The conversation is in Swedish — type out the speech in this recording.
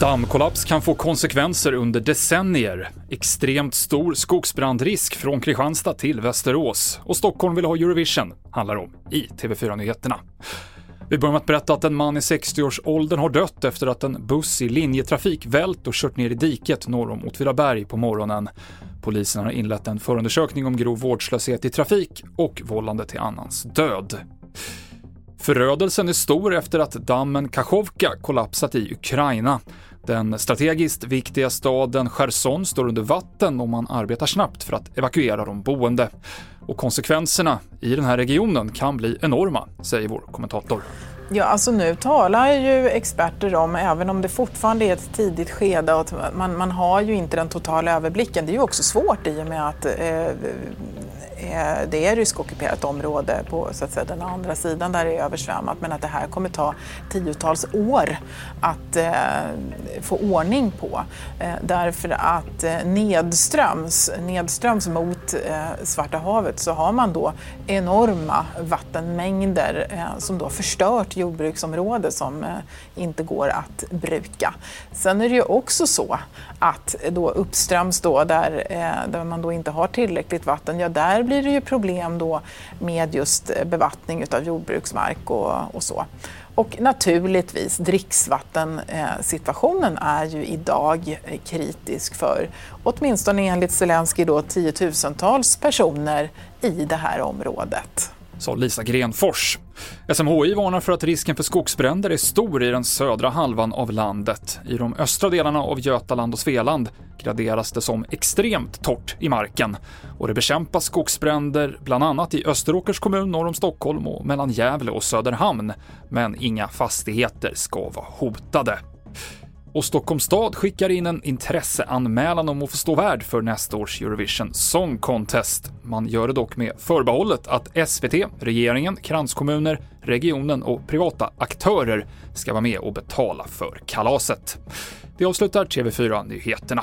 Dammkollaps kan få konsekvenser under decennier. Extremt stor skogsbrandrisk från Kristianstad till Västerås. Och Stockholm vill ha Eurovision, handlar om i TV4-nyheterna. Vi börjar med att berätta att en man i 60-årsåldern har dött efter att en buss i linjetrafik vält och kört ner i diket norr om Åtvidaberg på morgonen. Polisen har inlett en förundersökning om grov vårdslöshet i trafik och vållande till annans död. Förödelsen är stor efter att dammen Kachovka kollapsat i Ukraina. Den strategiskt viktiga staden Cherson står under vatten och man arbetar snabbt för att evakuera de boende. Och konsekvenserna i den här regionen kan bli enorma, säger vår kommentator. Ja, alltså nu talar ju experter om, även om det fortfarande är ett tidigt skede, att man, man har ju inte den totala överblicken. Det är ju också svårt i och med att Eh, det är ryskockuperat område på så att säga, den andra sidan där det är översvämmat men att det här kommer ta tiotals år att eh, få ordning på. Eh, därför att eh, nedströms, nedströms mot eh, Svarta havet så har man då enorma vattenmängder eh, som då förstört jordbruksområde som eh, inte går att bruka. Sen är det ju också så att då uppströms då där, eh, där man då inte har tillräckligt vatten, ja där där blir det ju problem då med just eh, bevattning av jordbruksmark och, och så. Och naturligtvis dricksvattensituationen är ju idag eh, kritisk för åtminstone enligt Zelensky då tiotusentals personer i det här området sa Lisa Grenfors. SMHI varnar för att risken för skogsbränder är stor i den södra halvan av landet. I de östra delarna av Götaland och Svealand graderas det som extremt torrt i marken och det bekämpas skogsbränder bland annat i Österåkers kommun norr om Stockholm och mellan Gävle och Söderhamn. Men inga fastigheter ska vara hotade. Och Stockholms stad skickar in en intresseanmälan om att få stå värd för nästa års Eurovision Song Contest. Man gör det dock med förbehållet att SVT, regeringen, kranskommuner, regionen och privata aktörer ska vara med och betala för kalaset. Det avslutar TV4-nyheterna.